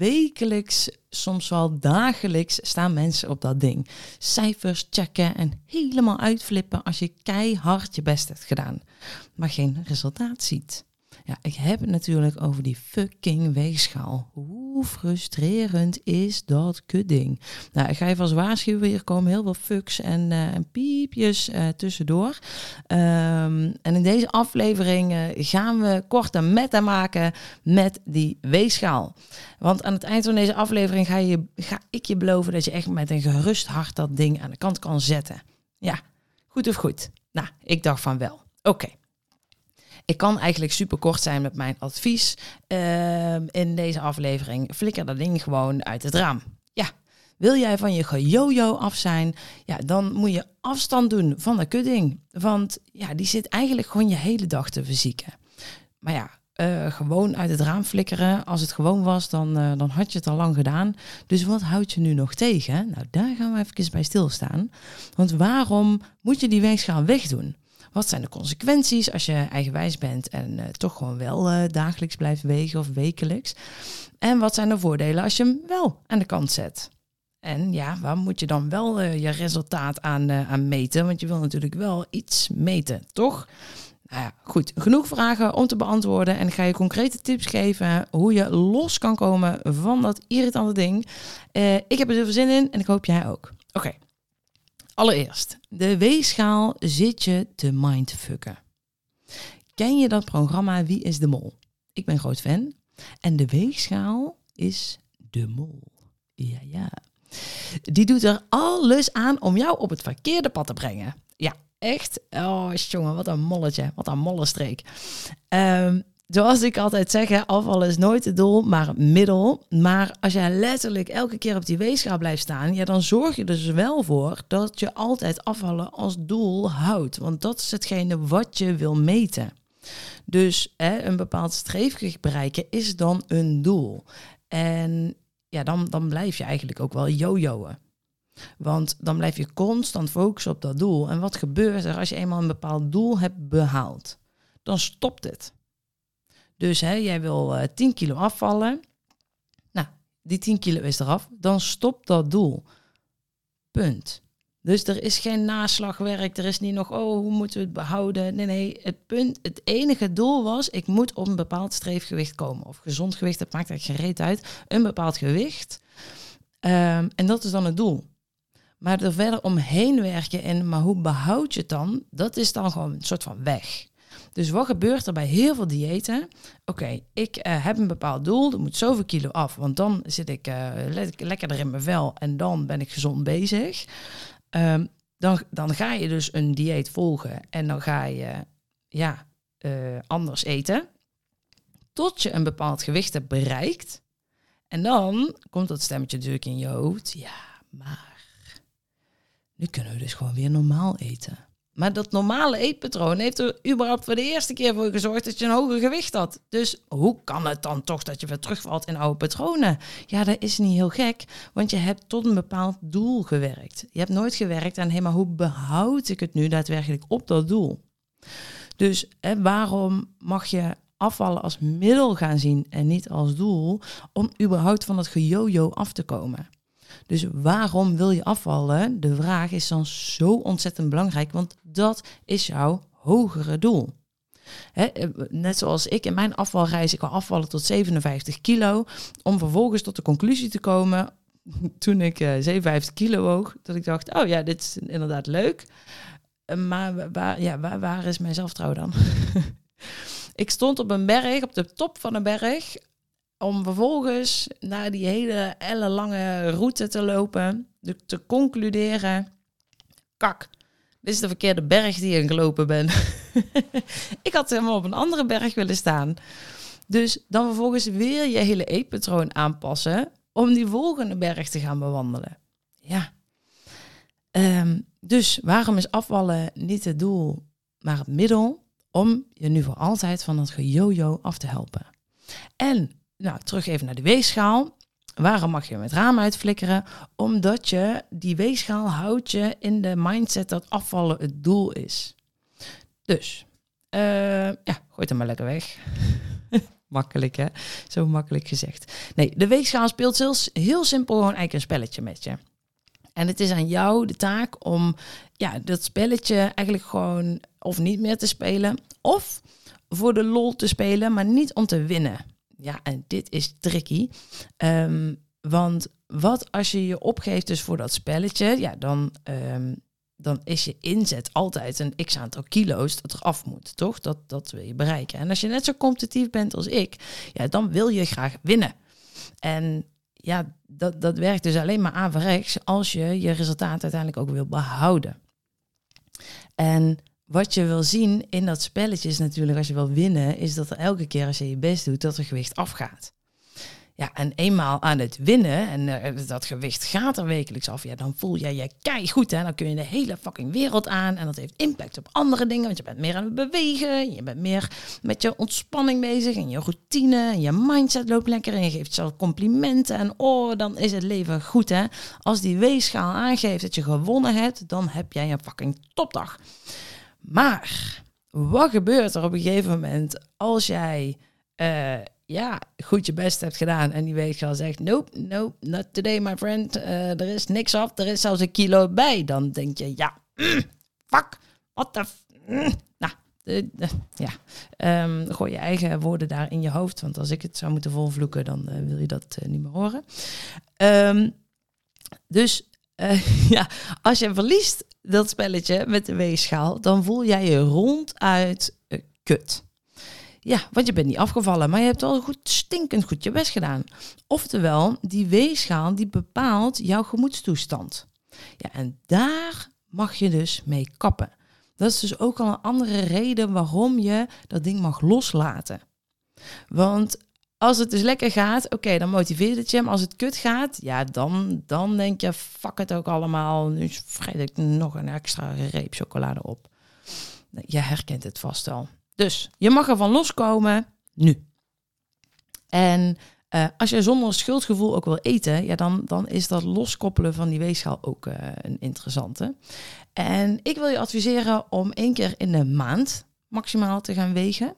Wekelijks, soms wel dagelijks staan mensen op dat ding. Cijfers checken en helemaal uitflippen als je keihard je best hebt gedaan, maar geen resultaat ziet. Ja, ik heb het natuurlijk over die fucking weegschaal. Hoe frustrerend is dat kutding? Nou, ik ga je vast waarschuwen, hier komen heel veel fucks en, en piepjes uh, tussendoor. Um, en in deze aflevering uh, gaan we kort en meta maken met die weegschaal. Want aan het eind van deze aflevering ga, je, ga ik je beloven dat je echt met een gerust hart dat ding aan de kant kan zetten. Ja, goed of goed? Nou, ik dacht van wel. Oké. Ik kan eigenlijk super kort zijn met mijn advies uh, in deze aflevering. Flikker dat ding gewoon uit het raam. Ja, wil jij van je gejojo af zijn, ja, dan moet je afstand doen van de kudding. Want ja, die zit eigenlijk gewoon je hele dag te verzieken. Maar ja, uh, gewoon uit het raam flikkeren. Als het gewoon was, dan, uh, dan had je het al lang gedaan. Dus wat houdt je nu nog tegen? Nou, daar gaan we even bij stilstaan. Want waarom moet je die weegschaal wegdoen? Wat zijn de consequenties als je eigenwijs bent en uh, toch gewoon wel uh, dagelijks blijft wegen of wekelijks? En wat zijn de voordelen als je hem wel aan de kant zet? En ja, waar moet je dan wel uh, je resultaat aan, aan meten? Want je wil natuurlijk wel iets meten, toch? Nou ja, goed, genoeg vragen om te beantwoorden. En ga je concrete tips geven hoe je los kan komen van dat irritante ding. ik heb er heel zin in en ik hoop jij ook. Oké. Allereerst, de weegschaal zit je te mindfucken. Ken je dat programma Wie is de Mol? Ik ben groot fan. En de weegschaal is de mol. Ja, ja. Die doet er alles aan om jou op het verkeerde pad te brengen. Ja, echt. Oh, jongen, wat een molletje. Wat een mollenstreek. Um, zoals ik altijd zeg, afval is nooit het doel, maar het middel. Maar als jij letterlijk elke keer op die weegschaal blijft staan, ja, dan zorg je dus wel voor dat je altijd afvallen als doel houdt. Want dat is hetgene wat je wil meten. Dus hè, een bepaald streefgewicht bereiken is dan een doel. En ja, dan, dan blijf je eigenlijk ook wel jojoen. Want dan blijf je constant focussen op dat doel. En wat gebeurt er als je eenmaal een bepaald doel hebt behaald? Dan stopt het. Dus hè, jij wil uh, 10 kilo afvallen. Nou, die 10 kilo is eraf. Dan stopt dat doel. Punt. Dus er is geen naslagwerk. Er is niet nog, oh, hoe moeten we het behouden? Nee, nee. Het punt, het enige doel was, ik moet op een bepaald streefgewicht komen. Of gezond gewicht, dat maakt eigenlijk gereed uit. Een bepaald gewicht. Um, en dat is dan het doel. Maar er verder omheen werken en, maar hoe behoud je het dan? Dat is dan gewoon een soort van weg. Dus wat gebeurt er bij heel veel diëten? Oké, ik uh, heb een bepaald doel, er moet zoveel kilo af, want dan zit ik uh, le lekkerder in mijn vel en dan ben ik gezond bezig. Um, dan, dan ga je dus een dieet volgen en dan ga je ja, uh, anders eten. Tot je een bepaald gewicht hebt bereikt. En dan komt dat stemmetje natuurlijk in je hoofd. Ja, maar nu kunnen we dus gewoon weer normaal eten. Maar dat normale eetpatroon heeft er überhaupt voor de eerste keer voor gezorgd dat je een hoger gewicht had. Dus hoe kan het dan toch dat je weer terugvalt in oude patronen? Ja, dat is niet heel gek, want je hebt tot een bepaald doel gewerkt. Je hebt nooit gewerkt aan, hé, maar hoe behoud ik het nu daadwerkelijk op dat doel? Dus hè, waarom mag je afvallen als middel gaan zien en niet als doel om überhaupt van het gejojo af te komen? Dus waarom wil je afvallen? De vraag is dan zo ontzettend belangrijk, want dat is jouw hogere doel. Eh, net zoals ik in mijn afvalreis, ik wil afvallen tot 57 kilo, om vervolgens tot de conclusie te komen, toen ik uh, eh, 57 kilo woog, dat ik dacht, oh ja, dit is inderdaad leuk. Eh, maar waar, ja, waar is mijn zelfvertrouwen dan? ik stond op een berg, op de top van een berg, om vervolgens naar die hele ellenlange route te lopen, te concluderen, kak, dit is de verkeerde berg die ik gelopen ben. ik had helemaal op een andere berg willen staan. Dus dan vervolgens weer je hele eetpatroon aanpassen. om die volgende berg te gaan bewandelen. Ja. Ehm, dus waarom is afvallen niet het doel, maar het middel om je nu voor altijd van dat gejojo af te helpen? En nou, terug even naar de weegschaal. Waarom mag je met raam uitflikkeren? Omdat je die weegschaal houdt je in de mindset dat afvallen het doel is. Dus, uh, ja, gooi het maar lekker weg. makkelijk hè, zo makkelijk gezegd. Nee, de weegschaal speelt heel, heel simpel gewoon eigenlijk een spelletje met je. En het is aan jou de taak om ja, dat spelletje eigenlijk gewoon of niet meer te spelen. Of voor de lol te spelen, maar niet om te winnen. Ja, en dit is tricky. Um, want wat als je je opgeeft dus voor dat spelletje, ja, dan, um, dan is je inzet altijd een x aantal kilo's dat er af moet, toch? Dat, dat wil je bereiken. En als je net zo competitief bent als ik, ja, dan wil je graag winnen. En ja, dat, dat werkt dus alleen maar averechts als je je resultaat uiteindelijk ook wil behouden. En wat je wil zien in dat spelletje is natuurlijk, als je wil winnen, is dat er elke keer als je je best doet, dat er gewicht afgaat. Ja, en eenmaal aan het winnen, en uh, dat gewicht gaat er wekelijks af, ja, dan voel jij je kei goed. Hè? Dan kun je de hele fucking wereld aan. En dat heeft impact op andere dingen, want je bent meer aan het bewegen. Je bent meer met je ontspanning bezig en je routine. En je mindset loopt lekker en je geeft zelf complimenten. En oh, dan is het leven goed, hè. Als die weegschaal aangeeft dat je gewonnen hebt, dan heb jij een fucking topdag. Maar wat gebeurt er op een gegeven moment als jij uh, ja, goed je best hebt gedaan en die weegschaal zegt, nope, nope, not today my friend, uh, er is niks af, er is zelfs een kilo bij, dan denk je, ja, mm, fuck, what the, mm, nou, ja, um, gooi je eigen woorden daar in je hoofd, want als ik het zou moeten volvloeken, dan uh, wil je dat niet meer horen. Um, dus ja, als je verliest dat spelletje met de weegschaal, dan voel jij je ronduit kut. Ja, want je bent niet afgevallen, maar je hebt wel goed, stinkend goed je best gedaan. Oftewel, die weegschaal die bepaalt jouw gemoedstoestand. Ja, en daar mag je dus mee kappen. Dat is dus ook al een andere reden waarom je dat ding mag loslaten. Want als het dus lekker gaat, oké, dan motiveert het je. Maar als het kut gaat, ja, dan, dan denk je, fuck het ook allemaal. Nu vreet ik nog een extra reep chocolade op. Je herkent het vast wel. Dus je mag ervan loskomen nu. En uh, als je zonder schuldgevoel ook wil eten, ja, dan, dan is dat loskoppelen van die weegschaal ook uh, een interessante. En ik wil je adviseren om één keer in de maand maximaal te gaan wegen.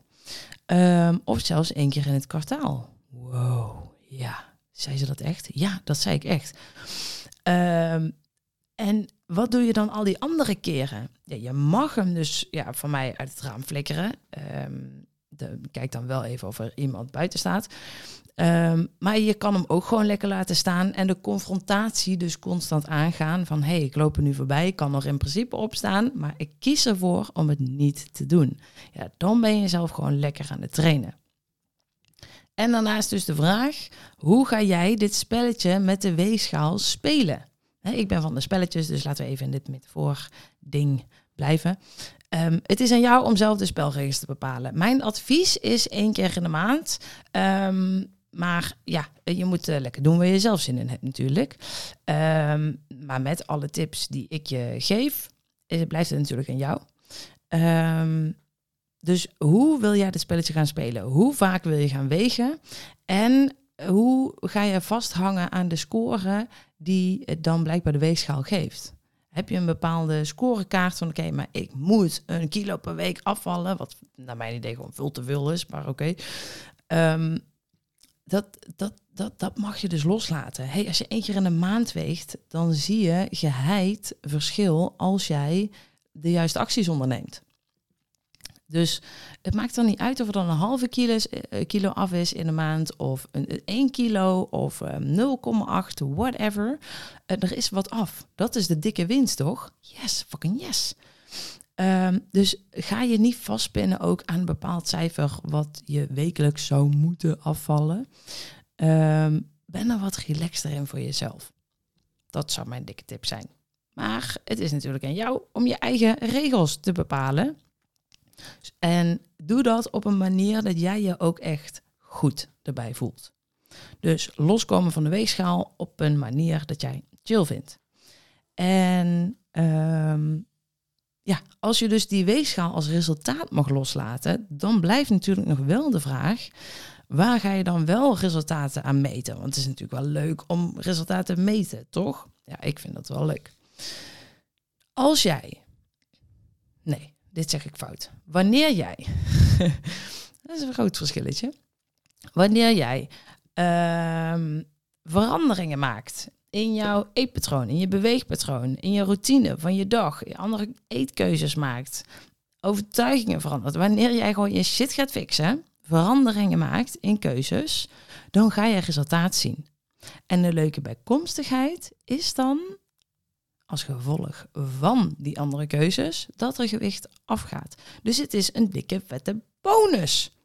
Um, of zelfs één keer in het kwartaal. Wow, ja. Zei ze dat echt? Ja, dat zei ik echt. Um, en wat doe je dan al die andere keren? Ja, je mag hem dus ja, van mij uit het raam flikkeren. Um, kijk dan wel even of er iemand buiten staat. Um, maar je kan hem ook gewoon lekker laten staan en de confrontatie dus constant aangaan van hé, hey, ik loop er nu voorbij, ik kan er in principe opstaan, maar ik kies ervoor om het niet te doen. Ja, dan ben je zelf gewoon lekker aan het trainen. En daarnaast dus de vraag, hoe ga jij dit spelletje met de weegschaal spelen? ik ben van de spelletjes, dus laten we even in dit metafoor ding blijven. Um, het is aan jou om zelf de spelregels te bepalen. Mijn advies is één keer in de maand. Um, maar ja, je moet uh, lekker doen waar je zelf zin in hebt natuurlijk. Um, maar met alle tips die ik je geef, is, blijft het natuurlijk aan jou. dus hoe wil jij het spelletje gaan spelen? Hoe vaak wil je gaan wegen? En hoe ga je vasthangen aan de score die het dan blijkbaar de weegschaal geeft? Heb je een bepaalde scorekaart van oké, maar ik moet een kilo per week afvallen, wat naar mijn idee gewoon veel te veel is, maar oké. Ehm, dat, dat, dat, dat mag je dus loslaten. Hey, als je één keer in de maand weegt, dan zie je geheid verschil als jij de juiste acties onderneemt. Dus het maakt dan niet uit of er dan een halve kilo, eh, kilo af is in de maand, of een, 1 kilo, of 0,8, ehm, whatever. Eh, er is wat af. Dat is de dikke winst, toch? Yes, fucking yes. Um, dus ga je niet vastpinnen ook aan een bepaald cijfer wat je wekelijks zou moeten afvallen. Um, ben er wat relaxter in voor jezelf. Dat zou mijn dikke tip zijn. Maar het is natuurlijk aan jou om je eigen regels te bepalen. En doe dat op een manier dat jij je ook echt goed erbij voelt. Dus loskomen van de weegschaal op een manier dat jij chill vindt. En ehm, ja, als je dus die weegschaal als resultaat mag loslaten, dan blijft natuurlijk nog wel de vraag: waar ga je dan wel resultaten aan meten? Want het is natuurlijk wel leuk om resultaten te meten, toch? Ja, ik vind dat wel leuk. Als jij. Nee, dit zeg ik fout. Wanneer jij. dat is een groot verschilletje. Wanneer jij ehm, veranderingen maakt in jouw eetpatroon, in je beweegpatroon, in je routine van je dag, je andere eetkeuzes maakt, overtuigingen verandert. Wanneer jij gewoon je shit gaat fixen, veranderingen maakt in keuzes, dan ga je resultaat zien. En de leuke bijkomstigheid is dan, als gevolg van die andere keuzes, dat er gewicht afgaat. Dus het is een dikke vette bonus.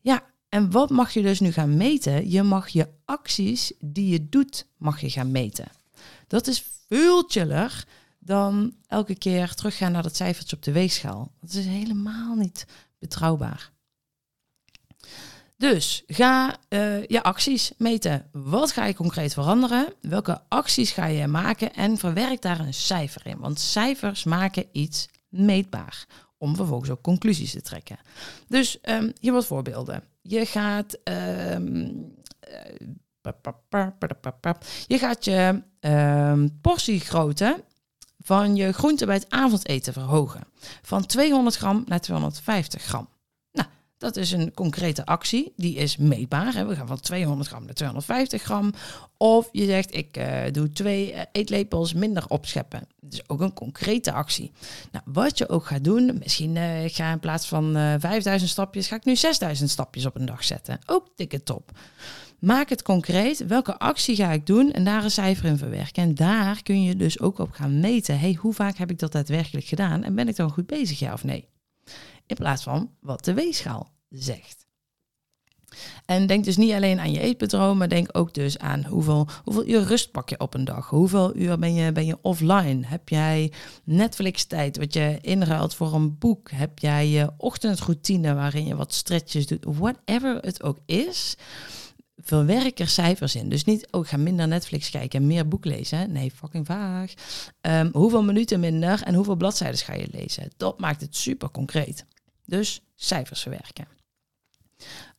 Ja, en wat mag je dus nu gaan meten? Je mag je acties die je doet, mag je gaan meten. Dat is veel chiller dan elke keer teruggaan naar dat cijfertje op de weegschaal. Dat is helemaal niet betrouwbaar. Dus ga uh, je acties meten. Wat ga je concreet veranderen? Welke acties ga je maken? En verwerk daar een cijfer in. Want cijfers maken iets meetbaar. Om vervolgens ook conclusies te trekken. Dus um, hier wat voorbeelden. Je gaat. Um, je gaat je um, portiegrootte van je groente bij het avondeten verhogen. Van 200 gram naar 250 gram. Dat is een concrete actie, die is meetbaar. Hè. We gaan van 200 gram naar 250 gram. Of je zegt, ik uh, doe twee eh, eetlepels minder opscheppen. Dat is ook een concrete actie. Nou, wat je ook gaat doen, misschien uh, ga in plaats van uh, 5000 stapjes, ga ik nu 6000 stapjes op een dag zetten. Ook dikke top. Maak het concreet. Welke actie ga ik doen? En daar een cijfer in verwerken. En daar kun je dus ook op gaan meten. Hey, hoe vaak heb ik dat daadwerkelijk gedaan? En ben ik dan goed bezig, ja of nee? In plaats van wat de weegschaal zegt. En denk dus niet alleen aan je eetpatroon, maar denk ook dus aan hoeveel, hoeveel uur rust pak je op een dag. Hoeveel uur ben je, ben je offline? Heb jij Netflix-tijd wat je inruilt voor een boek? Heb jij je ochtendroutine waarin je wat stretches doet? Whatever het ook is, verwerk er cijfers in. Dus niet, oh, ga minder Netflix kijken en meer boek lezen. Nee, fucking vaag. Um, hoeveel minuten minder en hoeveel bladzijden ga je lezen? Dat maakt het super concreet. Dus cijfers verwerken.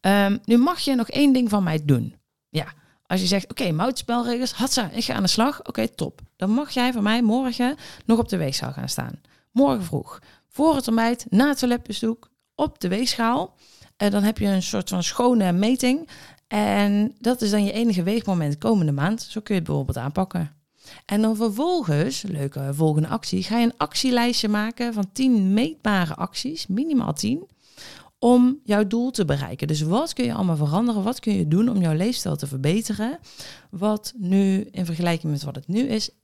Um, nu mag je nog één ding van mij doen. Ja, als je zegt, oké, okay, spelregels, hatsa, ik ga aan de slag. Oké, top. Dan mag jij van mij morgen nog op de weegschaal gaan staan. Morgen vroeg. Voor het ontbijt, na het toiletbezoek, op de weegschaal. En dan heb je een soort van schone meting. En dat is dan je enige weegmoment komende maand. Zo kun je het bijvoorbeeld aanpakken. En dan vervolgens, leuke volgende actie, ga je een actielijstje maken van 10 meetbare acties, minimaal 10, om jouw doel te bereiken. Dus wat kun je allemaal veranderen? Wat kun je doen om jouw leefstijl te verbeteren? Wat nu in vergelijking met wat het nu is, 1%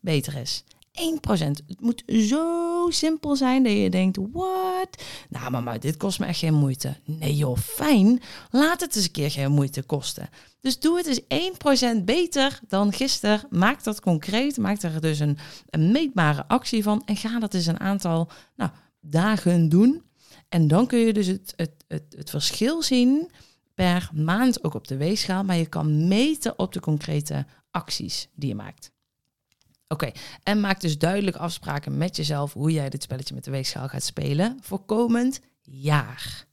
beter is. 1%. Het moet zo simpel zijn dat je denkt, wat? Nou, mama, dit kost me echt geen moeite. Nee joh, fijn. Laat het eens een keer geen moeite kosten. Dus doe het eens 1% beter dan gisteren. Maak dat concreet. Maak er dus een, een meetbare actie van. En ga dat eens een aantal nou, dagen doen. En dan kun je dus het, het, het, het verschil zien per maand ook op de weegschaal. Maar je kan meten op de concrete acties die je maakt. Oké, en maak dus duidelijk afspraken met jezelf hoe jij dit spelletje met de weegschaal gaat spelen voor komend jaar.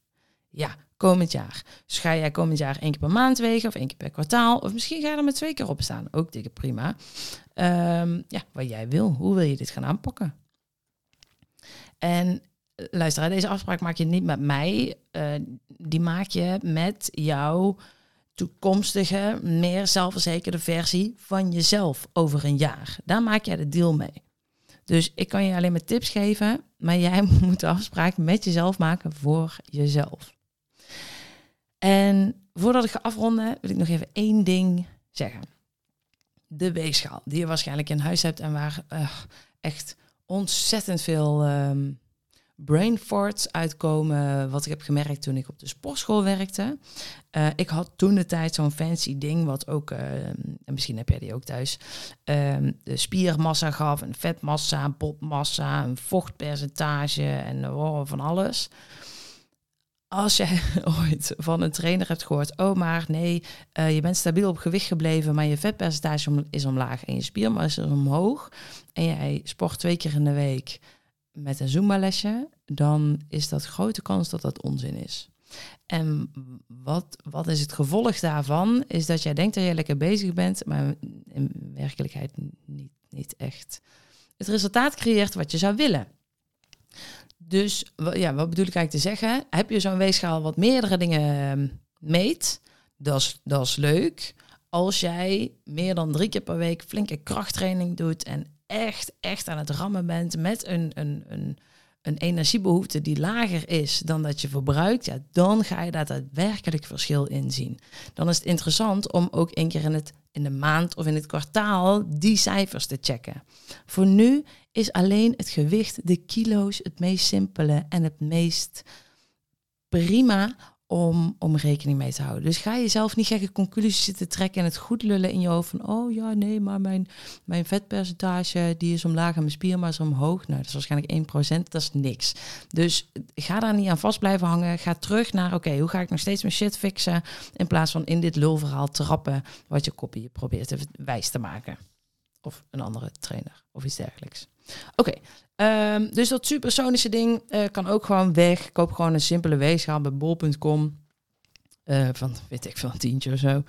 Ja, komend jaar. Dus ga jij komend jaar één keer per maand wegen of één keer per kwartaal. Of misschien ga je er met twee keer op staan. Ook dikke prima. Um, ja, wat jij wil. Hoe wil je dit gaan aanpakken? En eh, luister, deze afspraak maak je niet met mij. Uh, die maak je met jouw toekomstige, meer zelfverzekerde versie van jezelf over een jaar. Daar maak jij de deal mee. Dus ik kan je alleen maar tips geven, maar jij moet de afspraak met jezelf maken voor jezelf. En voordat ik ga afronden, wil ik nog even één ding zeggen. De weegschaal, die je waarschijnlijk in huis hebt en waar uh, echt ontzettend veel um, brain farts uitkomen. Wat ik heb gemerkt toen ik op de sportschool werkte. Uh, ik had toen de tijd zo'n fancy ding, wat ook, uh, en misschien heb jij die ook thuis, uh, de spiermassa gaf, een vetmassa, een botmassa, een vochtpercentage en oh, van alles. als je ooit van een trainer hebt gehoord, oh maar nee, uh, je bent stabiel op gewicht gebleven, maar je vetpercentage is omlaag en je spiermassa is omhoog en jij sport twee keer in de week met een Zumba-lesje, dan is dat grote kans dat dat onzin is. En wat, wat is het gevolg daarvan? Is dat jij denkt dat je lekker bezig bent, maar in werkelijkheid niet, niet echt het resultaat creëert wat je zou willen. Dus ja, wat bedoel ik eigenlijk te zeggen? Heb je zo'n weegschaal wat meerdere dingen ehm, meet? Dat is, dat is leuk. Als jij meer dan drie keer per week flinke krachttraining doet en echt, echt aan het rammen bent met een, een, een, een energiebehoefte die lager is dan dat je verbruikt, ja, dan ga je daar daadwerkelijk verschil in zien. Dan is het interessant om ook één keer in, het, in de maand of in het kwartaal die cijfers te checken. Voor nu is alleen het gewicht, de kilo's, het meest simpele en het meest prima om, om rekening mee te houden. Dus ga jezelf niet gekke conclusies zitten trekken en het goed lullen in je hoofd van, oh ja, nee, maar mijn, mijn vetpercentage die is omlaag en mijn spiermassa omhoog. Nou, dat is waarschijnlijk 1%, dat is niks. Dus ga daar niet aan vast blijven hangen. Ga terug naar, oké, hoe ga ik nog steeds mijn shit fixen in plaats van in dit lulverhaal trappen wat je kopie probeert te wijs te maken. Of een andere trainer of iets dergelijks. Oké, ehm, dus dat supersonische ding uh, kan ook gewoon weg. Koop gewoon een simpele weegschaal bij bol.com. Uh, eh, van, weet ik veel, een tientje of zo.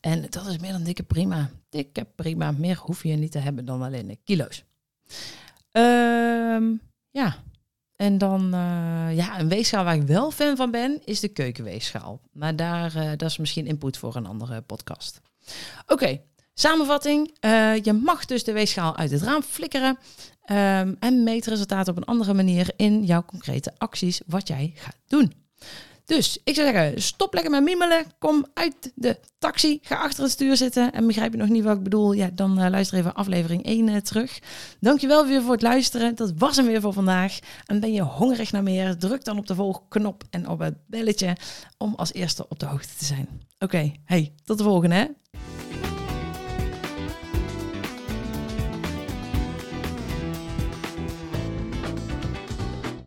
En dat is meer dan dikke prima. Dikke prima. Meer hoef je niet te hebben dan alleen de kilo's. Um, ja, en dan, uh, ja, een weegschaal waar ik wel fan van ben, is de keukenweegschaal. Maar daar, dat is misschien input voor een andere podcast. Oké, Samenvatting, uh, je mag dus de weegschaal uit het raam flikkeren um, en meet resultaten op een andere manier in jouw concrete acties wat jij gaat doen. Dus ik zou zeggen, stop lekker met mimelen, kom uit de taxi, ga achter het stuur zitten en begrijp je nog niet wat ik bedoel, ja, dan uh, luister even aflevering 1 uh, eh, terug. Dankjewel weer voor het luisteren, dat was hem weer voor vandaag. En ben je hongerig naar meer, druk dan op de volgknop en op het belletje om als eerste op de hoogte te zijn. Oké, hey, tot de volgende.